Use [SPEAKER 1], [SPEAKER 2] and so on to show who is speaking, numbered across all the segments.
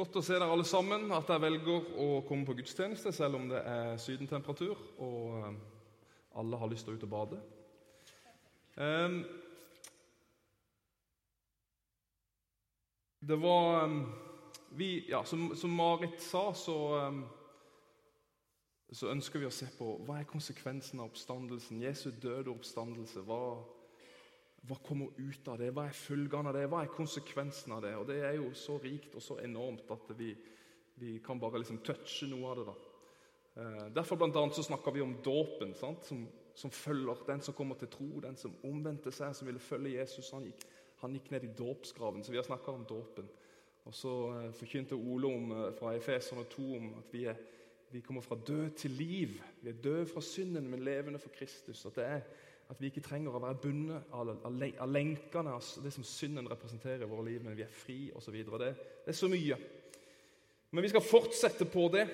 [SPEAKER 1] Godt å se dere alle sammen. At dere velger å komme på gudstjeneste selv om det er sydentemperatur og eh, alle har lyst til å ut og bade. Det var vi, ja, som, som Marit sa, så, så ønsker vi å se på hva er konsekvensen av oppstandelsen. Jesu døde oppstandelse. Hva, hva kommer ut av det? Hva er følgene av det? Hva er konsekvensen av det? Og Det er jo så rikt og så enormt at vi, vi kan bare liksom touche noe av det. da. Eh, derfor blant annet så snakker vi om dåpen, som, som, følger den som kommer til tro, den som omvendte seg, som ville følge Jesus. Han gikk, han gikk ned i dåpsgraven, så vi har snakka om dåpen. Og så eh, forkynte Ole om, eh, fra Efeserne 2 om at vi, er, vi kommer fra død til liv. Vi er døde fra synden, men levende for Kristus. At det er at vi ikke trenger å være bundet av, av, lenkene, av det som synden representerer i våre liv, men vi er fri osv. Det, det er så mye. Men vi skal fortsette på det.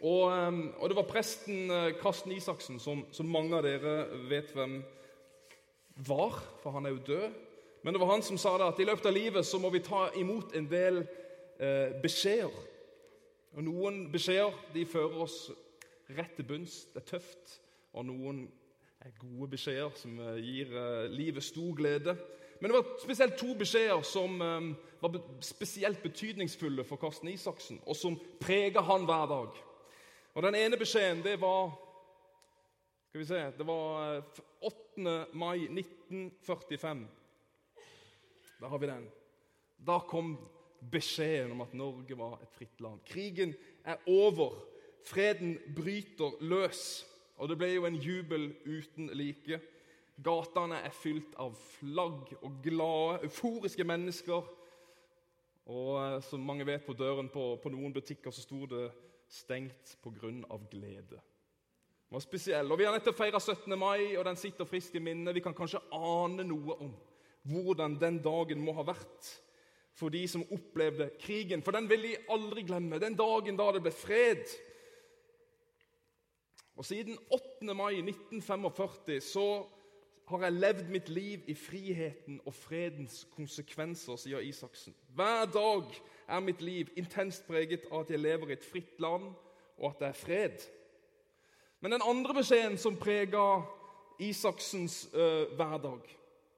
[SPEAKER 1] Og, ehm, og det var presten eh, Karsten Isaksen, som, som, mange av dere vet hvem var, for han er jo død. Men det var han som sa det at i løpet av livet så må vi ta imot en del eh, beskjeder. Og Noen beskjeder de fører oss rett til bunns. Det er tøft. Og noen gode beskjeder som eh, gir eh, livet stor glede. Men det var spesielt to beskjeder som eh, var spesielt betydningsfulle for Karsten Isaksen, og som prega han hver dag. Og Den ene beskjeden det var skal vi se, det var 8. mai 1945. Der har vi den. Da kom beskjeden om at Norge var et fritt land. Krigen er over. Freden bryter løs. Og det ble jo en jubel uten like. Gatene er fylt av flagg og glade, euforiske mennesker. Og eh, som mange vet, på døren på, på noen butikker så sto det 'stengt pga. glede'. Det var spesiell. Og Vi har nettopp feira 17. mai, og den sitter friskt i minnet. Vi kan kanskje ane noe om hvordan den dagen må ha vært for de som opplevde krigen. For den vil de aldri glemme. Den dagen da det ble fred og Siden 8. mai 1945 så har jeg levd mitt liv i friheten og fredens konsekvenser, sier Isaksen. Hver dag er mitt liv intenst preget av at jeg lever i et fritt land, og at det er fred. Men den andre beskjeden som prega Isaksens uh, hverdag,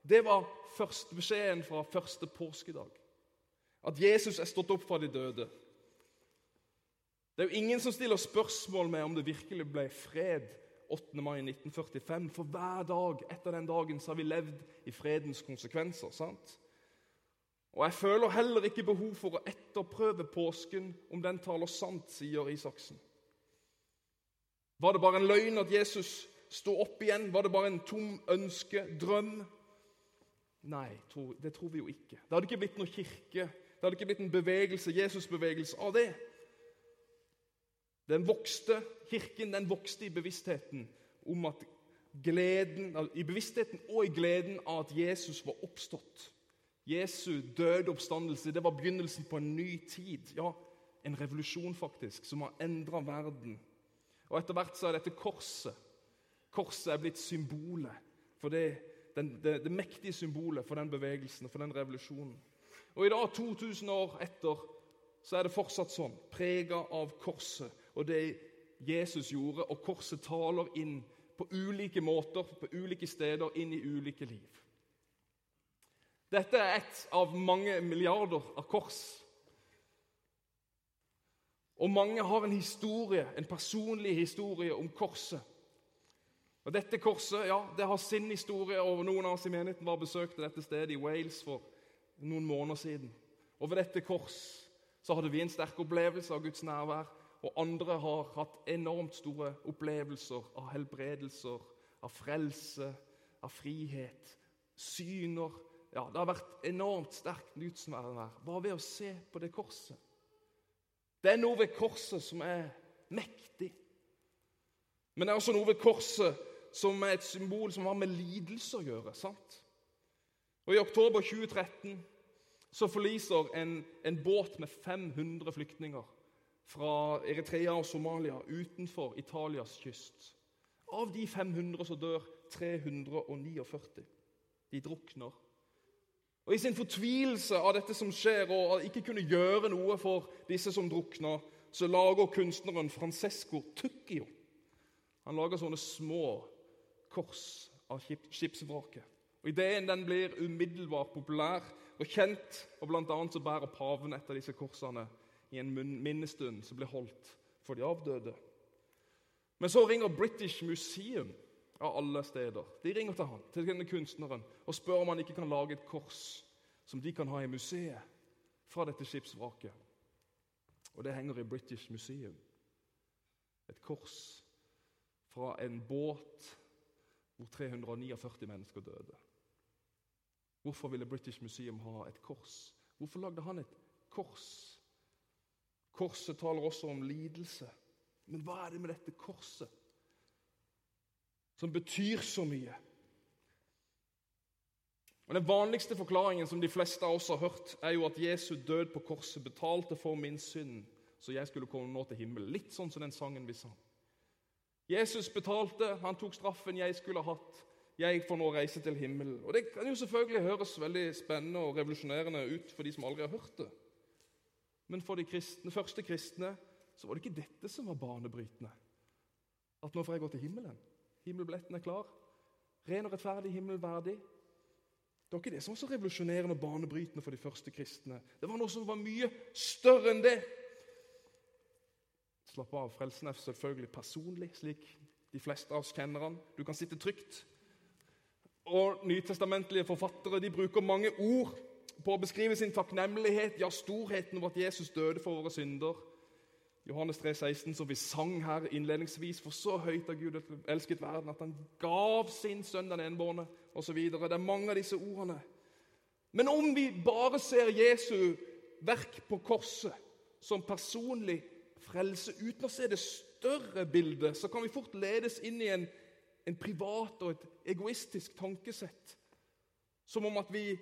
[SPEAKER 1] det var første beskjeden fra første påskedag. At Jesus er stått opp fra de døde. Det er jo ingen som stiller spørsmål med om det virkelig ble fred 8. mai 1945. For hver dag etter den dagen så har vi levd i fredens konsekvenser. sant? Og Jeg føler heller ikke behov for å etterprøve påsken om den taler sant, sier Isaksen. Var det bare en løgn at Jesus sto opp igjen? Var det bare en tom ønske, drøm? Nei, det tror vi jo ikke. Det hadde ikke blitt noe kirke, det hadde ikke blitt en bevegelse, Jesusbevegelse av det. Den vokste, Kirken den vokste i bevisstheten om at gleden, i bevisstheten og i gleden av at Jesus var oppstått. Jesu døde oppstandelse det var begynnelsen på en ny tid. Ja, en revolusjon faktisk, som har endra verden. Og Etter hvert så er dette korset Korset er blitt symbolet for det, den, det, det mektige symbolet for den bevegelsen og for den revolusjonen. Og I dag, 2000 år etter, så er det fortsatt sånn, prega av korset og det Jesus gjorde, og korset taler inn på ulike måter, på ulike steder, inn i ulike liv. Dette er ett av mange milliarder av kors. Og mange har en historie, en personlig historie om korset. Og Dette korset ja, det har sin historie, og noen av oss i menigheten var besøkte dette stedet i Wales for noen måneder siden. Og Ved dette kors så hadde vi en sterk opplevelse av Guds nærvær. Og andre har hatt enormt store opplevelser av helbredelser, av frelse, av frihet. Syner. Ja, Det har vært enormt sterkt gudsnærvær bare ved å se på det korset. Det er noe ved korset som er mektig. Men det er også noe ved korset som er et symbol som har med lidelse å gjøre. sant? Og I oktober 2013 så forliser en, en båt med 500 flyktninger fra Eritrea og Somalia utenfor Italias kyst. Av de 500 som dør 349. De drukner. Og I sin fortvilelse av dette som skjer, og ikke kunne gjøre noe for disse som drukna, så lager kunstneren Francesco Tucchio han lager sånne små kors av skipsvraket. Og Ideen den blir umiddelbart populær og kjent, og blant annet så bærer paven et av disse korsene i en minnestund som ble holdt for de avdøde. Men så ringer British Museum av alle steder. De ringer til han, til denne kunstneren og spør om han ikke kan lage et kors som de kan ha i museet fra dette skipsvraket. Og det henger i British Museum. Et kors fra en båt hvor 349 mennesker døde. Hvorfor ville British Museum ha et kors? Hvorfor lagde han et kors? Korset taler også om lidelse. Men hva er det med dette korset som betyr så mye? Og Den vanligste forklaringen som de fleste av oss har hørt, er jo at Jesu død på korset betalte for min synd, så jeg skulle komme nå til himmelen. Litt sånn som den sangen vi sang. Jesus betalte, han tok straffen jeg skulle ha hatt. Jeg får nå reise til himmelen. Og Det kan jo selvfølgelig høres veldig spennende og revolusjonerende ut for de som aldri har hørt det. Men for de kristne, første kristne så var det ikke dette som var banebrytende. At nå får jeg gå til himmelen. Himmelbilletten er klar. Ren og rettferdig himmelverdig. Det var ikke det som var så revolusjonerende og banebrytende for de første kristne. Det var noe som var mye større enn det. Slapp av, frelsen er selvfølgelig personlig, slik de fleste av oss kjenner han. Du kan sitte trygt. Og Nytestamentlige forfattere de bruker mange ord på å beskrive sin takknemlighet, ja, storheten over at Jesus døde for våre synder. Johannes 3, 16, som vi sang her innledningsvis, for så høyt har Gud elsket verden at han gav sin sønn den enbårne, osv. Det er mange av disse ordene. Men om vi bare ser Jesu verk på korset som personlig frelse uten å se det større bildet, så kan vi fort ledes inn i en, en privat og et egoistisk tankesett. Som om at vi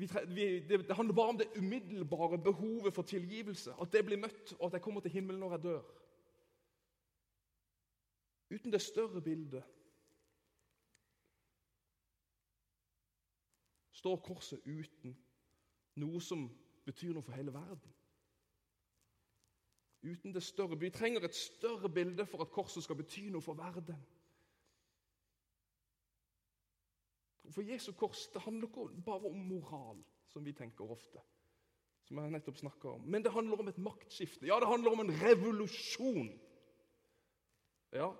[SPEAKER 1] vi, det, det, handler bare om det umiddelbare behovet for tilgivelse. At det blir møtt, og at jeg kommer til himmelen når jeg dør. Uten det større bildet står korset uten noe som betyr noe for hele verden. Uten det større. Vi trenger et større bilde for at korset skal bety noe for verden. For Jesu kors det handler ikke bare om moral, som vi tenker ofte. Som jeg nettopp om. Men det handler om et maktskifte. Ja, det handler om en revolusjon. Ja.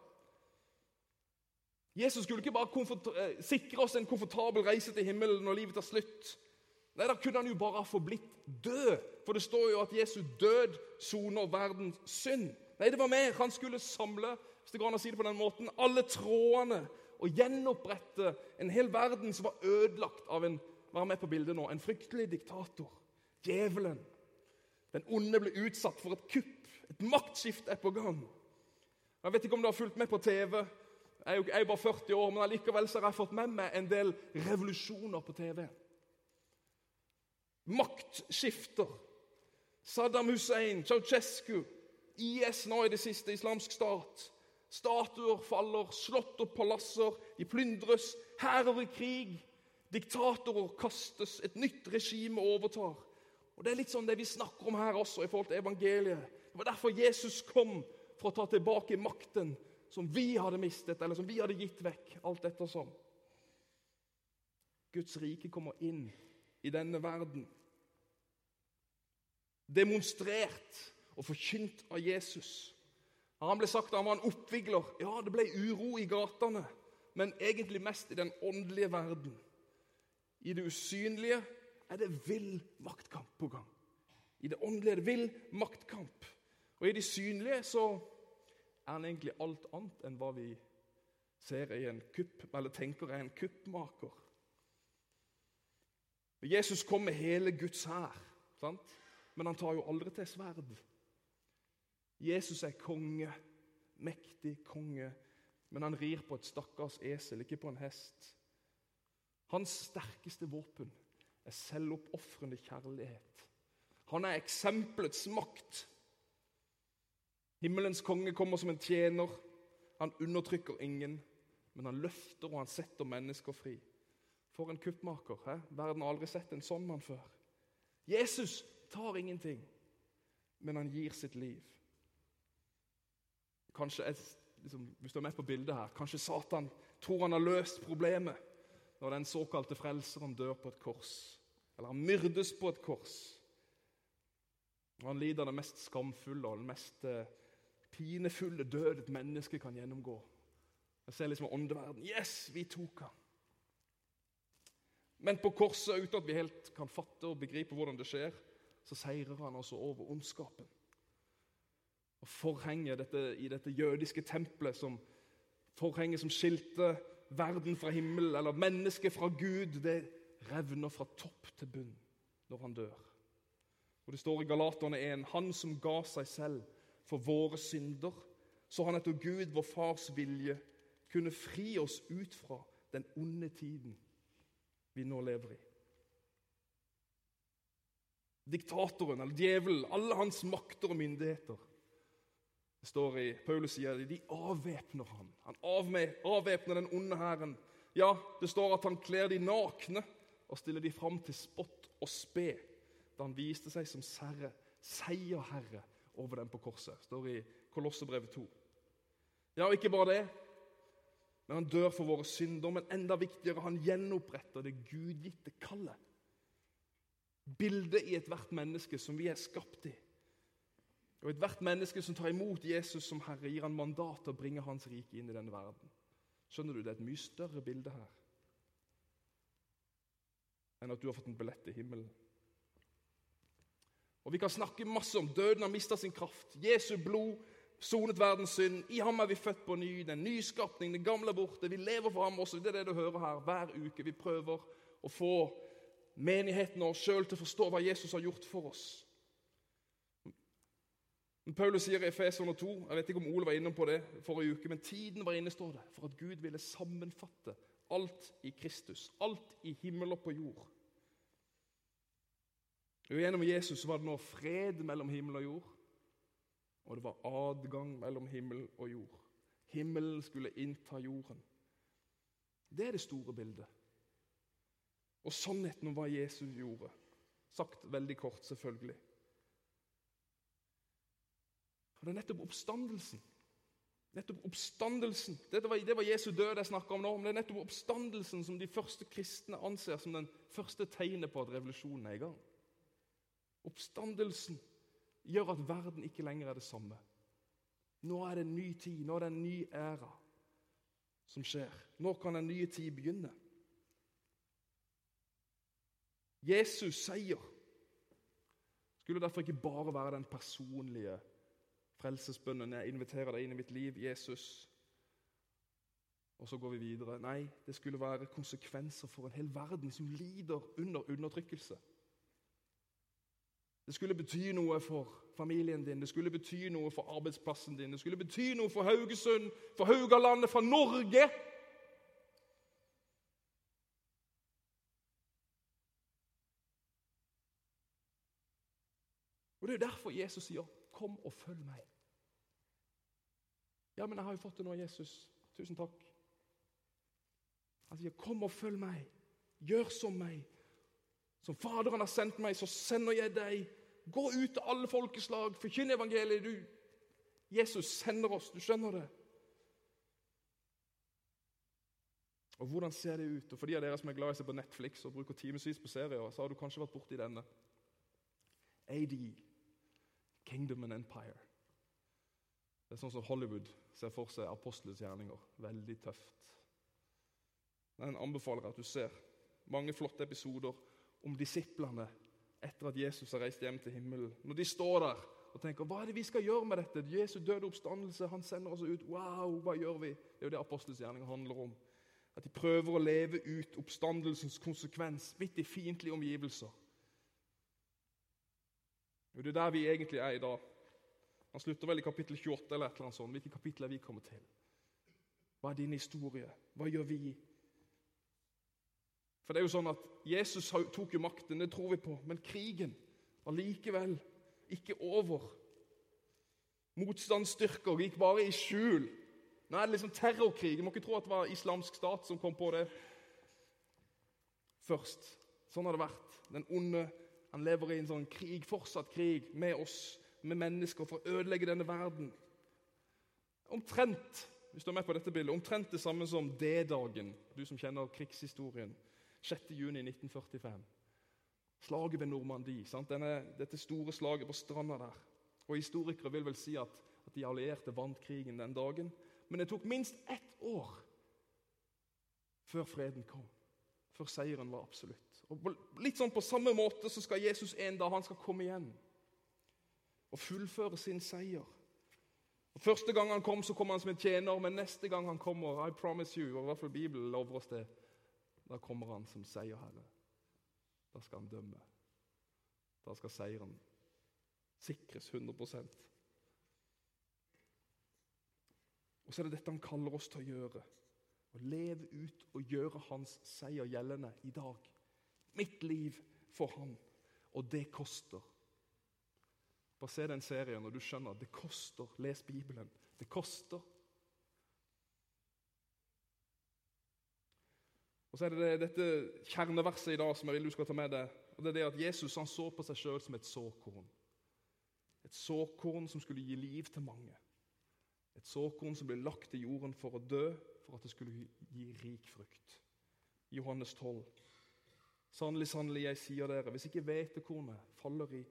[SPEAKER 1] Jesus skulle ikke bare eh, sikre oss en komfortabel reise til himmelen når livet tar slutt. Nei, Da kunne han jo bare ha forblitt død. For det står jo at Jesu død soner verdens synd. Nei, det var mer. Han skulle samle hvis det går an å si det på den måten, alle trådene og gjenopprette en hel verden som var ødelagt av en Vær med på bildet nå, en fryktelig diktator. Djevelen. Den onde ble utsatt for et kupp. Et maktskifte er på gang. Jeg vet ikke om du har fulgt med på TV. Jeg er jo jeg er bare 40 år, men allikevel har jeg fått med meg en del revolusjoner på TV. Maktskifter. Saddam Hussein, Ceaucescu, IS nå i det siste, islamsk stat. Statuer faller, slott og palasser de plyndres, hærer i krig. Diktatorer kastes, et nytt regime overtar. Og Det er litt sånn det vi snakker om her også i forhold til evangeliet. Det var derfor Jesus kom, for å ta tilbake makten som vi hadde mistet, eller som vi hadde gitt vekk. alt ettersom. Guds rike kommer inn i denne verden. Demonstrert og forkynt av Jesus. Han ble sagt at han var en oppvigler. Ja, det ble uro i gatene, men egentlig mest i den åndelige verden. I det usynlige er det vill maktkamp på gang. I det åndelige er det vill maktkamp. Og i det synlige så er han egentlig alt annet enn hva vi ser i en kupp, eller tenker er en kuppmaker. Jesus kom med hele Guds hær, men han tar jo aldri til sverd. Jesus er konge, mektig konge, men han rir på et stakkars esel, ikke på en hest. Hans sterkeste våpen er selvoppofrende kjærlighet. Han er eksempelets makt. Himmelens konge kommer som en tjener. Han undertrykker ingen, men han løfter og han setter mennesker fri. For en kuppmaker. He? Verden har aldri sett en sånn mann før. Jesus tar ingenting, men han gir sitt liv. Kanskje, liksom, Hvis du er med på bildet her, kanskje Satan tror han har løst problemet når den såkalte frelseren dør på et kors. Eller han myrdes på et kors. Og han lider den mest skamfulle og den mest eh, pinefulle død et menneske kan gjennomgå. Jeg ser liksom åndeverden. Yes, vi tok han! Men på korset, uten at vi helt kan fatte og begripe hvordan det skjer, så seirer han altså over ondskapen. Og Forhenget dette, i dette jødiske tempelet, som forhenget som skilte verden fra himmelen, eller mennesket fra Gud, det revner fra topp til bunn når han dør. Og Det står i Galaterne 1.: Han som ga seg selv for våre synder, så han etter Gud, vår Fars vilje, kunne fri oss ut fra den onde tiden vi nå lever i. Diktatoren eller djevelen, alle hans makter og myndigheter det står i Paulus sier de avvæpner han. Han avvæpner den onde hæren. Ja, det står at han kler de nakne og stiller de fram til spott og spe da han viste seg som serre, seierherre over dem på korset. Det står i Kolossebrevet 2. Ja, og ikke bare det, men han dør for våre synder. Men enda viktigere, han gjenoppretter det gudgitte kallet. Bildet i ethvert menneske som vi er skapt i. Og Ethvert menneske som tar imot Jesus som Herre, gir han mandat til å bringe Hans rike inn i denne verden. Skjønner du, Det er et mye større bilde her enn at du har fått en billett til himmelen. Og Vi kan snakke masse om døden har mista sin kraft. Jesu blod sonet verdens synd. I ham er vi født på ny. Den nyskapning, det gamle borte. Vi lever for ham også. Det er det du hører her hver uke. Vi prøver å få menigheten og oss sjøl til å forstå hva Jesus har gjort for oss. Paulus sier i Efeson 2 Jeg vet ikke om Ole var innom på det forrige uke, men tiden var inne, står det, for at Gud ville sammenfatte alt i Kristus. Alt i himmel og på jord. Og Gjennom Jesus var det nå fred mellom himmel og jord, og det var adgang mellom himmel og jord. Himmelen skulle innta jorden. Det er det store bildet. Og sannheten om hva Jesus gjorde. Sagt veldig kort, selvfølgelig. Og Det er nettopp oppstandelsen. Nettopp oppstandelsen. Det var, det var Jesu død jeg snakka om nå, men det er nettopp oppstandelsen som de første kristne anser som den første tegnet på at revolusjonen er i gang. Oppstandelsen gjør at verden ikke lenger er det samme. Nå er det en ny tid, nå er det en ny æra som skjer. Nå kan en ny tid begynne. Jesus seier skulle derfor ikke bare være den personlige frelsesbønnen. Jeg inviterer deg inn i mitt liv, Jesus. Og så går vi videre. Nei, det skulle være konsekvenser for en hel verden som lider under undertrykkelse. Det skulle bety noe for familien din, det skulle bety noe for arbeidsplassen din, det skulle bety noe for Haugesund, for Haugalandet, for Norge. Det er derfor Jesus sier, 'Kom og følg meg'. Ja, men jeg har jo fått det nå, Jesus. Tusen takk. Han sier, 'Kom og følg meg. Gjør som meg.' Som Faderen har sendt meg, så sender jeg deg. Gå ut til alle folkeslag, forkynn evangeliet. Du. Jesus sender oss, du skjønner det. Og Hvordan ser det ut? Og For de av dere som er glad i å se på Netflix og bruker timevis på serier, så har du kanskje vært borti denne. AD, Kingdom and Empire. Det er sånn som Hollywood ser for seg apostelets gjerninger. Veldig tøft. Den anbefaler at du ser mange flotte episoder om disiplene etter at Jesus har reist hjem til himmelen. Når de står der og tenker hva er det vi skal gjøre med dette? Jesu døde oppstandelse, han sender oss ut. Wow, hva gjør vi? Det er jo det apostelens gjerninger handler om. At de prøver å leve ut oppstandelsens konsekvens midt i fiendtlige omgivelser. Og Det er der vi egentlig er i dag. Han slutter vel i kapittel 28 eller et eller annet sånt. Hvilket kapittel er vi kommet til? Hva er din historie? Hva gjør vi? For det er jo sånn at Jesus tok jo makten, det tror vi på, men krigen var likevel ikke over. Motstandsstyrker gikk bare i skjul. Nå er det liksom terrorkrig. Du må ikke tro at det var islamsk stat som kom på det. først. Sånn har det vært. Den onde han lever i en sånn krig, fortsatt krig med oss, med mennesker, for å ødelegge denne verden. Omtrent hvis du er med på dette bildet, omtrent det samme som D-dagen, du som kjenner krigshistorien. 6.6.1945. Slaget ved Normandie. Dette store slaget på stranda der. Og Historikere vil vel si at, at de allierte vant krigen den dagen. Men det tok minst ett år før freden kom. Før seieren var absolutt. Og Litt sånn På samme måte så skal Jesus en dag han skal komme igjen og fullføre sin seier. Og Første gang han kom, så kom han som en tjener, men neste gang han kommer, I promise you, og i hvert fall Bibelen lover oss det, da kommer han som seierherre. Da skal han dømme. Da skal seieren sikres 100% Og så er det dette han kaller oss til å gjøre. Å leve ut og gjøre hans seier gjeldende i dag. Mitt liv for han. Og det koster. Bare se den serien, og du skjønner at det koster. Les Bibelen. Det koster. Og så er det dette kjerneverset i dag som jeg vil du skal ta med deg. og det er det at Jesus han så på seg sjøl som et såkorn. Et såkorn som skulle gi liv til mange. Et såkorn som ble lagt i jorden for å dø, for at det skulle gi rik frukt. Johannes 12. Sannelig, sannelig, jeg sier dere, hvis ikke hvetekornet faller i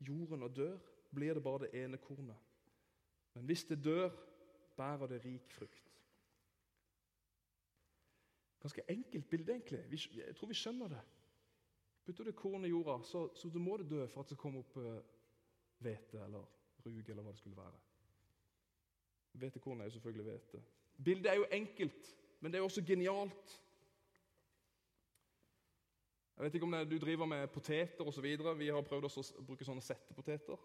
[SPEAKER 1] jorden og dør, blir det bare det ene kornet. Men hvis det dør, bærer det rik frukt. Ganske enkelt bilde, egentlig. Jeg tror vi skjønner det. Putter du korn i jorda, så, så må det dø for at det skal komme opp eh, hvete uh, eller rug eller hva det skulle være. Hvetekorn er jo selvfølgelig hvete. Bildet er jo enkelt, men det er jo også genialt. Jeg vet ikke om det, du driver med poteter osv. Vi har prøvd å bruke sånne settepoteter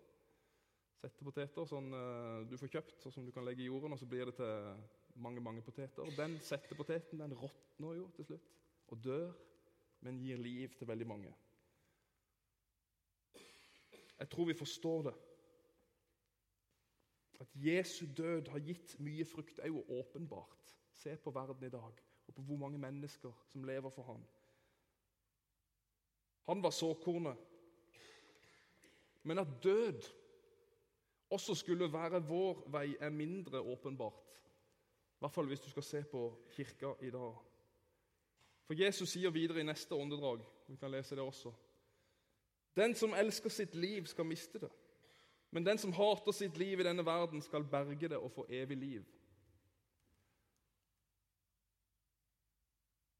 [SPEAKER 1] settepoteter sånn uh, du får kjøpt, og som du kan legge i jorden, og så blir det til mange mange poteter. Den settepoteten den råtner jo til slutt og dør, men gir liv til veldig mange. Jeg tror vi forstår det. At Jesu død har gitt mye frukt, er jo åpenbart. Se på verden i dag, og på hvor mange mennesker som lever for ham. Han var såkornet. Men at død også skulle være vår vei, er mindre åpenbart. I hvert fall hvis du skal se på kirka i dag. For Jesus sier videre i neste åndedrag, vi kan lese det også Den som elsker sitt liv, skal miste det. Men den som hater sitt liv i denne verden, skal berge det og få evig liv.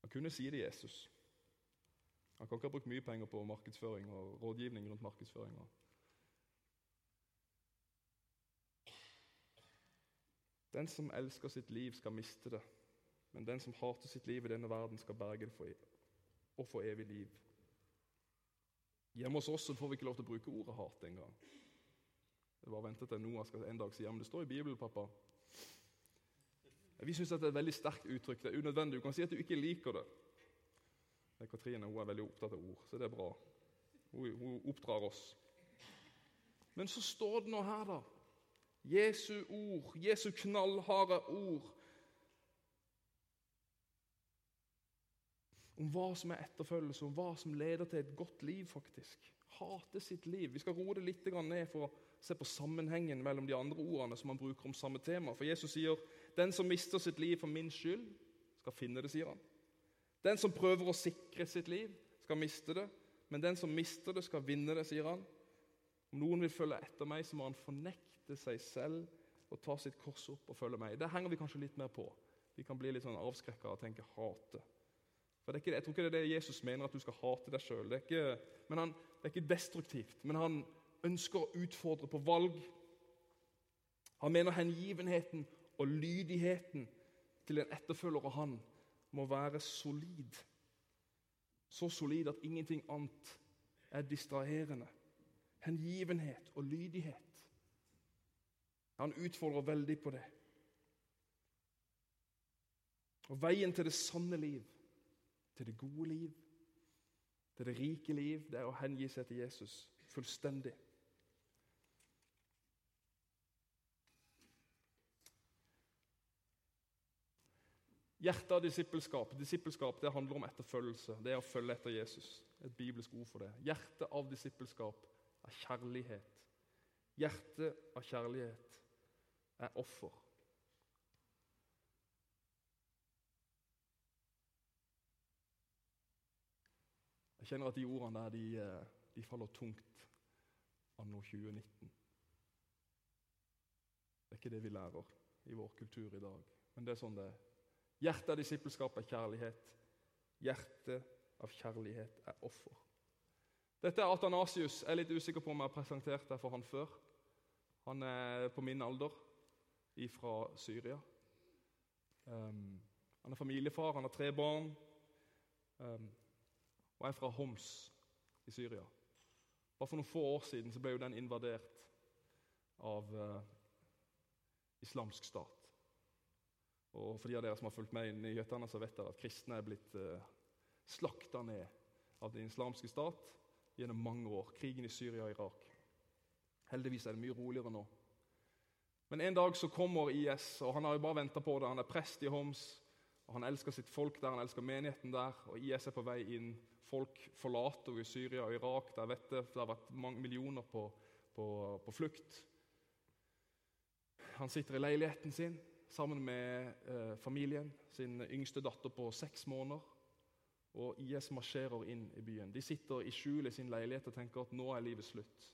[SPEAKER 1] Han kunne si det, Jesus. Han kan ikke ha brukt mye penger på markedsføring og rådgivning rundt markedsføring. Den som elsker sitt liv, skal miste det. Men den som hater sitt liv i denne verden, skal berge det for, og få evig liv. Hjemme hos oss får vi ikke lov til å bruke ordet hat engang. Det var ventet til Noah skal en dag si ja, men det står i Bibelen, pappa. Vi syns det er et veldig sterkt uttrykk. Det er unødvendig. Du kan si at du ikke liker det. Katrine hun er veldig opptatt av ord, så det er bra. Hun, hun oppdrar oss. Men så står det nå her, da. Jesu ord, Jesu knallharde ord om hva som er etterfølgelse, om hva som leder til et godt liv, faktisk. Hate sitt liv. Vi skal roe det litt ned for å se på sammenhengen mellom de andre ordene som han bruker om samme tema. For Jesus sier 'Den som mister sitt liv for min skyld, skal finne det', sier han. Den som prøver å sikre sitt liv, skal miste det. Men den som mister det, skal vinne det, sier han. Om noen vil følge etter meg, så må han fornekte seg selv og ta sitt kors opp og følge meg. Det henger vi kanskje litt mer på. Vi kan bli litt sånn avskrekka og tenke hate. For det er ikke, Jeg tror ikke det er det Jesus mener, at du skal hate deg sjøl. Det, det, er ikke destruktivt, men han ønsker å utfordre på valg. Han mener hengivenheten og lydigheten til en etterfølger av han må være solid. Så solid at ingenting annet er distraherende. Hengivenhet og lydighet. Han utfordrer veldig på det. Og Veien til det sanne liv, til det gode liv, til det rike liv, det er å hengi seg til Jesus fullstendig. Hjertet av disippelskap. Disippelskap det handler om etterfølgelse. Det er å følge etter Jesus. Et bibelsk ord for det. Hjertet av disippelskap er kjærlighet. Hjertet av kjærlighet er offer. Jeg kjenner at de ordene der de, eh, de faller tungt anno 2019. Det er ikke det vi lærer i vår kultur i dag, men det er sånn det er. Hjertet av disippelskap er kjærlighet. Hjertet av kjærlighet er offer. Dette er Atanasius. Jeg er litt usikker på om jeg har presentert deg for han før. Han er på min alder, fra Syria. Um, han er familiefar, han har tre barn. Um, og er fra Homs i Syria. Bare for noen få år siden så ble jo den invadert av uh, islamsk stat. Og For de av dere som har fulgt med i nyhetene, så vet dere at kristne er blitt eh, slakta ned av den islamske stat gjennom mange år. Krigen i Syria og Irak. Heldigvis er det mye roligere nå. Men en dag så kommer IS, og han har jo bare venta på det. Han er prest i Homs, og han elsker sitt folk der, han elsker menigheten der. og IS er på vei inn. Folk forlater jo Syria og Irak. Der vet det, det har vært mange millioner på, på, på flukt. Han sitter i leiligheten sin sammen med eh, familien, sin yngste datter på seks måneder. Og IS marsjerer inn i byen. De sitter i skjul i sin leilighet og tenker at nå er livet slutt.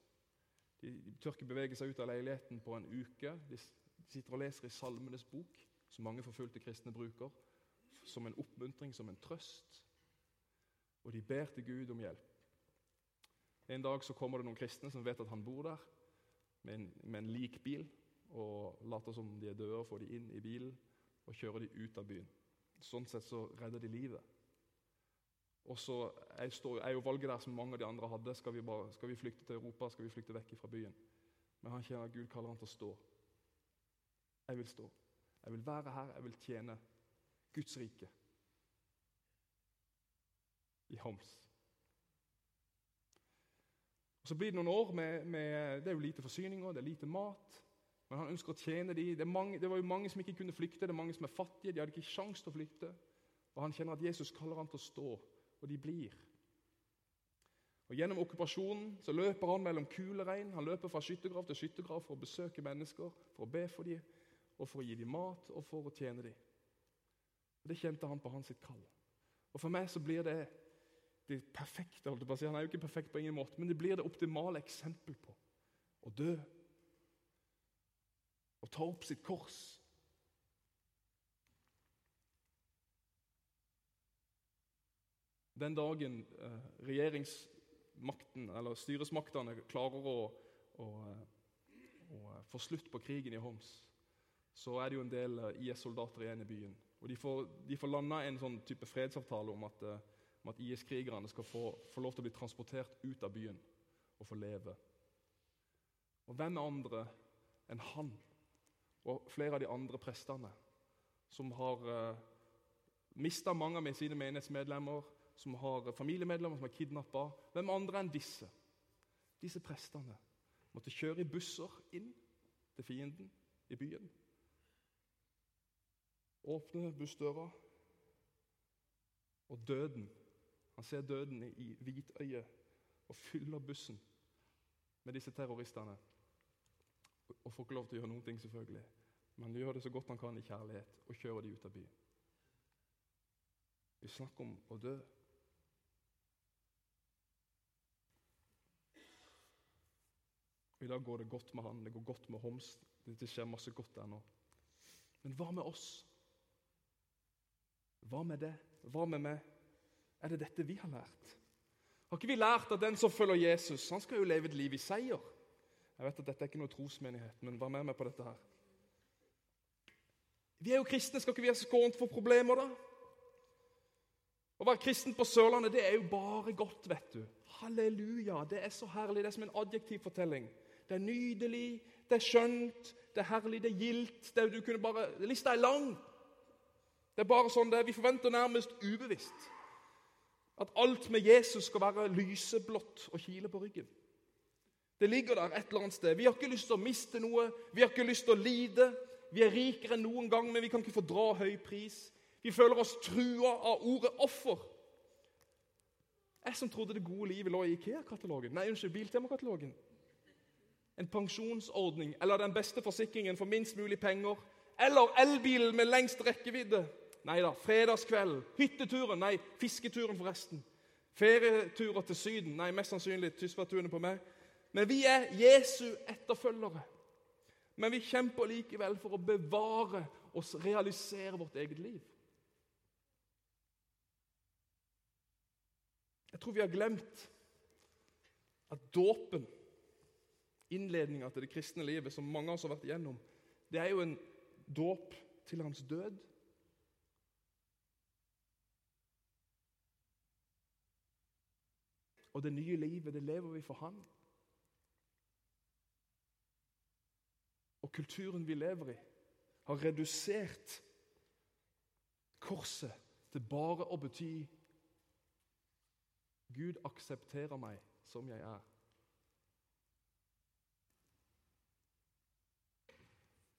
[SPEAKER 1] De, de tør ikke bevege seg ut av leiligheten på en uke. De, de sitter og leser i Salmenes bok, som mange forfulgte kristne bruker, som en oppmuntring, som en trøst. Og de ber til Gud om hjelp. En dag så kommer det noen kristne som vet at han bor der, med en, med en likbil og later som de er døde, og får de inn i bilen og kjører de ut av byen. Sånn sett så redder de livet. Og så er, jo valget der som mange av de andre hadde. Skal vi, bare, skal vi flykte til Europa? Skal vi flykte vekk fra byen? Men han kjenner at Gud kaller han til å stå. Jeg vil stå. Jeg vil være her. Jeg vil tjene Guds rike i Homs. Og Så blir det noen år med, med Det er jo lite forsyninger, det er lite mat. Men han ønsker å tjene dem. Det, mange, det, var jo mange som ikke kunne flykte. Det er mange som er fattige. De hadde ikke sjanse til å flykte. Og Han kjenner at Jesus kaller han til å stå, og de blir. Og Gjennom okkupasjonen så løper han mellom kuleregn. Han løper fra skyttergrav til skyttergrav for å besøke mennesker, for å be for dem, og for å gi dem mat og for å tjene dem. Og Det kjente han på hans sitt kall. Og For meg så blir det det perfekte. holdt jeg på å si. Han er jo ikke perfekt på ingen måte, men det blir det optimale eksempel på å dø ta opp sitt kors. Den dagen eh, regjeringsmakten, eller styresmaktene klarer å, å, å, få slutt på krigen i Homs, så er det jo en del eh, IS-soldater igjen i byen. Og De får, de får landa en sånn type fredsavtale om at, eh, at IS-krigerne skal få, få, lov til å bli transportert ut av byen og få leve. Og hvem andre enn han og flere av de andre prestene som har eh, mista mange av sine menighetsmedlemmer, som har familiemedlemmer som er kidnappa. Hvem andre enn disse? Disse prestene måtte kjøre i busser inn til fienden i byen. Åpne bussdøra, og døden Han ser døden i hvitøyet og fyller bussen med disse terroristene og får ikke lov til å gjøre noen ting, selvfølgelig. Men han gjør det så godt han kan i kjærlighet og kjører de ut av byen. Vi snakker om å dø. I dag går det godt med han, det går godt med Homs. Det skjer masse godt der nå. Men hva med oss? Hva med det? Hva med meg? Er det dette vi har lært? Har ikke vi lært at den som følger Jesus, han skal jo leve et liv i seier? Jeg vet at Dette er ikke noe trosmenighet, men vær med meg på dette her. Vi er jo kristne, skal ikke vi ha skånt for problemer, da? Å være kristen på Sørlandet, det er jo bare godt, vet du. Halleluja. Det er så herlig. Det er som en adjektivfortelling. Det er nydelig, det er skjønt, det er herlig, det er gildt. Det er, du kunne bare, Lista er lang. Det er bare sånn det er. Vi forventer nærmest ubevisst at alt med Jesus skal være lyseblått og kile på ryggen. Det ligger der et eller annet sted. Vi har ikke lyst til å miste noe, vi har ikke lyst til å lide. Vi er rikere enn noen gang, men vi kan ikke fordra høy pris. Vi føler oss trua av ordet offer. Jeg som trodde det gode livet lå i Ikea-katalogen. Nei, unnskyld, Biltema-katalogen. En pensjonsordning eller den beste forsikringen for minst mulig penger. Eller elbilen med lengst rekkevidde. Nei da. Fredagskvelden. Hytteturen. Nei, fisketuren, forresten. Ferieturer til Syden. Nei, mest sannsynlig Tysværtunet på meg. Men vi er Jesu etterfølgere. Men vi kjemper likevel for å bevare og realisere vårt eget liv. Jeg tror vi har glemt at dåpen, innledninga til det kristne livet, som mange av oss har vært igjennom, det er jo en dåp til hans død. Og det nye livet, det lever vi for Han. Og kulturen vi lever i, har redusert korset til bare å bety Gud aksepterer meg som jeg er.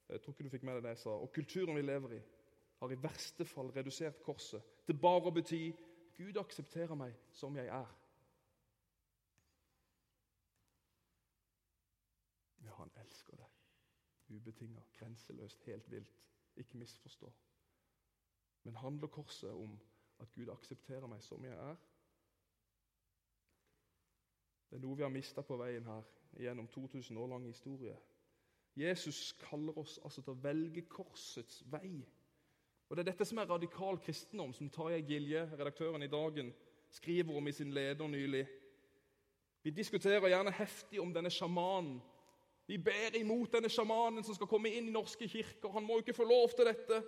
[SPEAKER 1] Jeg tror ikke du fikk med deg det jeg sa. Og kulturen vi lever i, har i verste fall redusert korset til bare å bety Gud aksepterer meg som jeg er. Ja, han elsker deg. Ubetinga, grenseløst, helt vilt. Ikke misforstå. Men handler korset om at Gud aksepterer meg som jeg er? Det er noe vi har mista på veien her gjennom 2000 år lang historie. Jesus kaller oss altså til å velge korsets vei. Og Det er dette som er radikal kristendom, som Tarjei Gilje, redaktøren i Dagen, skriver om i sin leder nylig. Vi diskuterer gjerne heftig om denne sjamanen. Vi ber imot denne sjamanen som skal komme inn i norske kirker. Han må jo ikke få lov til dette.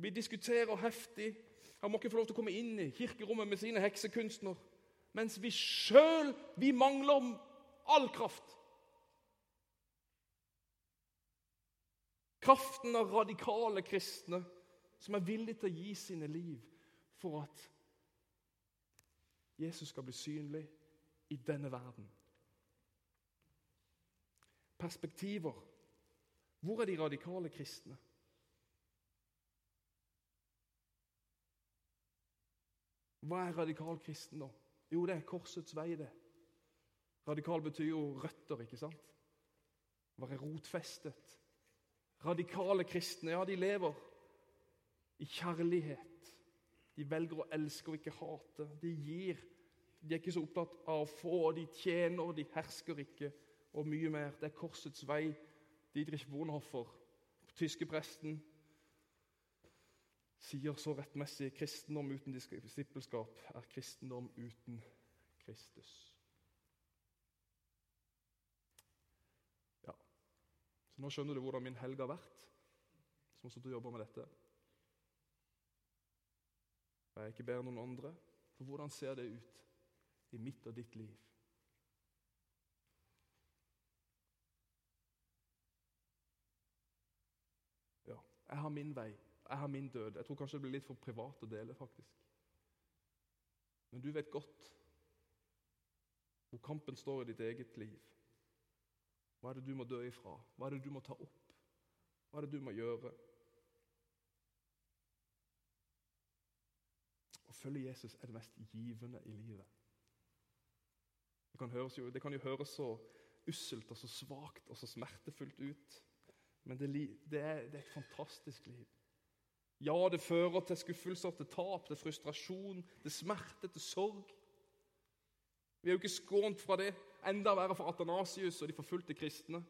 [SPEAKER 1] Vi diskuterer heftig. Han må ikke få lov til å komme inn i kirkerommet med sine heksekunstner mens vi sjøl vi mangler all kraft. Kraften av radikale kristne som er villige til å gi sine liv for at Jesus skal bli synlig i denne verden. Perspektiver. Hvor er de radikale kristne? Hva er radikal kristendom? Jo, det er korsets vei, det. Radikal betyr jo røtter, ikke sant? Være rotfestet. Radikale kristne, ja, de lever i kjærlighet. De velger å elske og ikke hate. De gir. De er ikke så opptatt av å få. De tjener, de hersker ikke, og mye mer. Det er korsets vei. Didrich Bonhoffer, tyske presten, sier så rettmessig kristendom uten disippelskap er kristendom uten Kristus. Ja, så Nå skjønner du hvordan min helg har vært, som har du jobba med dette. Jeg er ikke bedre enn noen andre. For hvordan ser det ut i mitt og ditt liv? Ja, jeg har min vei. Jeg har min død. Jeg tror kanskje det blir litt for privat å dele, faktisk. Men du vet godt hvor kampen står i ditt eget liv. Hva er det du må dø ifra? Hva er det du må ta opp? Hva er det du må gjøre? Å følge Jesus er det mest givende i livet. Det kan, jo, det kan jo høres så usselt og så svakt og så smertefullt ut, men det, det, er, det er et fantastisk liv. Ja, det fører til skuffelser, til tap, til frustrasjon, til smerte, til sorg. Vi er jo ikke skånt fra det. Enda verre for Atanasius og de forfulgte kristne.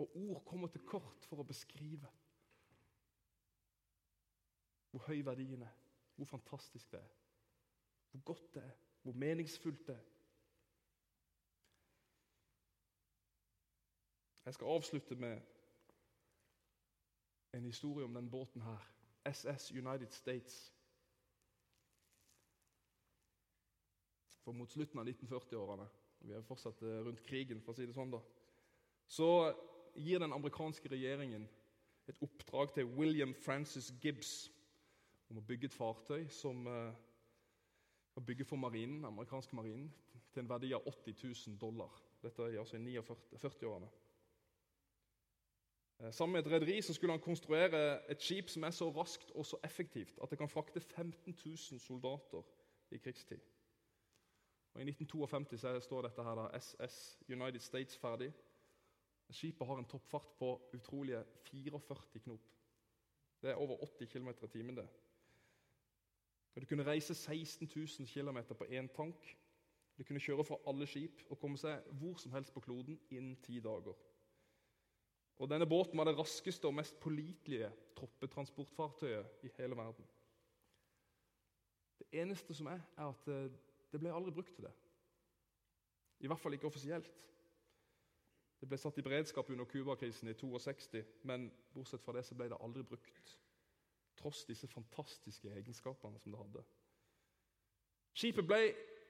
[SPEAKER 1] Og ord kommer til kort for å beskrive hvor høy verdien er, hvor fantastisk det er, hvor godt det er, hvor meningsfullt det er. Jeg skal avslutte med en historie om den båten her. SS United States. For mot slutten av 1940-årene, vi er fortsatt eh, rundt krigen, for å si det sånn, da, så gir den amerikanske regjeringen et oppdrag til William Francis Gibbs om å bygge et fartøy som å bygge for marinen, amerikanske marinen til en verdi av 80 000 dollar. Dette er altså i 49, 40-årene. Eh, sammen med et rederi skulle han konstruere et skip som er så raskt og så effektivt at det kan frakte 15 000 soldater i krigstid. Og I 1952 står dette her da, SS United States ferdig. Skipet har en toppfart på utrolige 44 knop. Det er over 80 km i timen. det. Du kunne reise 16 000 km på én tank. Du kunne kjøre fra alle skip og komme seg hvor som helst på kloden innen ti dager. Og Denne båten var det raskeste og mest pålitelige troppetransportfartøyet i hele verden. Det eneste som er, er at eh, det ble aldri brukt til det. I hvert fall ikke offisielt. Det ble satt i beredskap under Cuba-krisen i 62, men bortsett fra det så ble det aldri brukt. Tross disse fantastiske egenskapene som det hadde. Skipet ble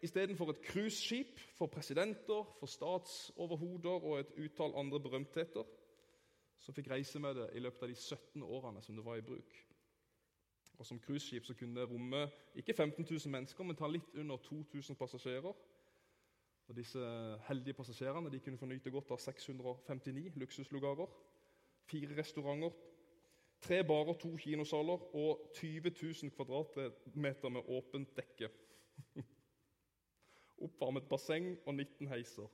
[SPEAKER 1] istedenfor et cruiseskip for presidenter, for statsoverhoder og et utall andre berømtheter, som fikk reise med det i løpet av de 17 årene som det var i bruk. Og Som cruiseskip kunne det romme ikke 15 000 mennesker, men ta litt under 2000 passasjerer. Og Disse heldige passasjerene de kunne få nyte godt av 659 luksuslugarer, fire restauranter, tre barer, to kinosaler og 20 000 kvadratmeter med åpent dekke. Oppvarmet basseng og 19 heiser.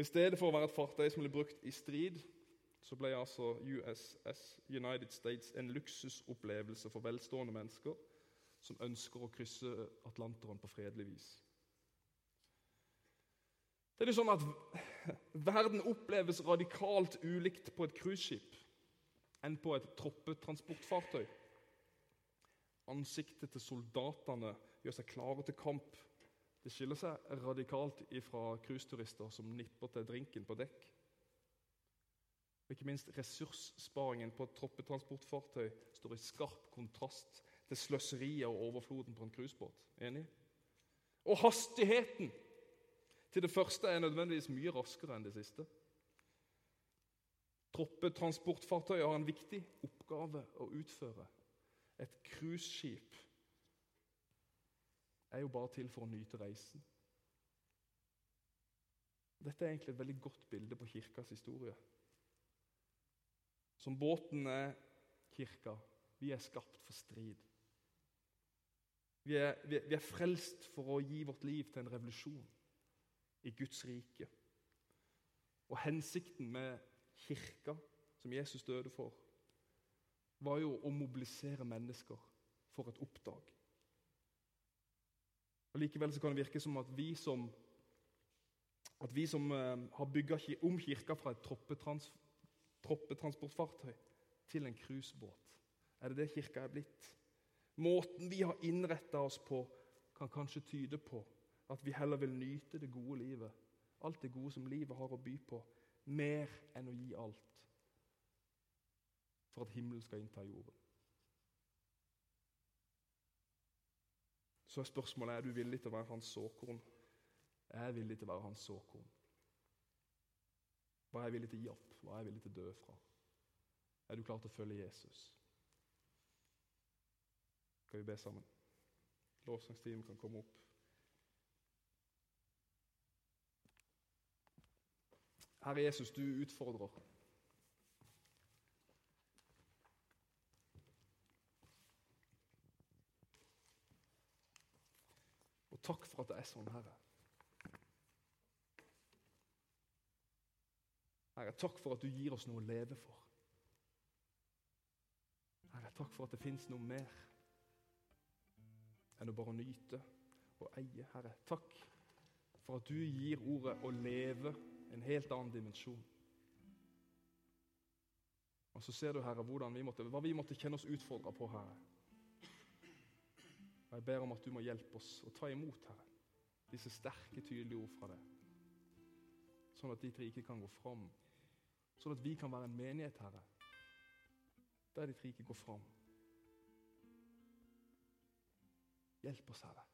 [SPEAKER 1] Og I stedet for å være et fartøy som ble brukt i strid, så ble altså USS United States en luksusopplevelse for velstående mennesker som ønsker å krysse Atlanteren på fredelig vis. Det er jo sånn at Verden oppleves radikalt ulikt på et cruiseskip enn på et troppetransportfartøy. Ansiktet til soldatene gjør seg klare til kamp. Det skiller seg radikalt ifra cruiseturister som nipper til drinken på dekk. Og ikke minst ressurssparingen på et troppetransportfartøy står i skarp kontrast til sløseriet og overfloden på en cruisebåt. Enig? Og hastigheten til det første er nødvendigvis mye raskere enn det siste. Troppetransportfartøy har en viktig oppgave å utføre. Et cruiseskip er jo bare til for å nyte reisen. Dette er egentlig et veldig godt bilde på kirkas historie. Som båten er kirka. Vi er skapt for strid. Vi er, vi vi er frelst for å gi vårt liv til en revolusjon i Guds rike. Og hensikten med kirka, som Jesus døde for, var jo å mobilisere mennesker for et oppdrag. Og Likevel så kan det virke som at vi som, at vi som uh, har bygga om kirka fra et troppetrans, troppetransportfartøy til en cruisebåt Er det det kirka er blitt? Måten vi har innretta oss på, kan kanskje tyde på at vi heller vil nyte det gode livet, alt det gode som livet har å by på, mer enn å gi alt for at himmelen skal innta jorden. Så er spørsmålet er du villig til å være hans såkorn. Jeg Er villig til å være hans såkorn? Hva er jeg villig til å gi opp? Hva er jeg villig til å dø fra? Er du klar til å følge Jesus? Skal vi be sammen? Lovsangsteamet kan komme opp. Herre Jesus, du utfordrer. Takk for at det er sånn, Herre. Herre, takk for at du gir oss noe å leve for. Herre, takk for at det fins noe mer enn å bare nyte og eie. Herre, takk for at du gir ordet å leve en helt annen dimensjon. Og Så ser du, Herre, vi måtte, hva vi måtte kjenne oss utfordra på, Herre. Og Jeg ber om at du må hjelpe oss å ta imot, Herre, disse sterke, tydelige ord fra deg. Sånn at ditt rike kan gå fram. Sånn at vi kan være en menighet, Herre, der ditt rike går fram. Hjelp oss, Herre.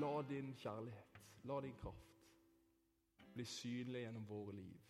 [SPEAKER 1] La din kjærlighet, la din kraft bli synlig gjennom våre liv.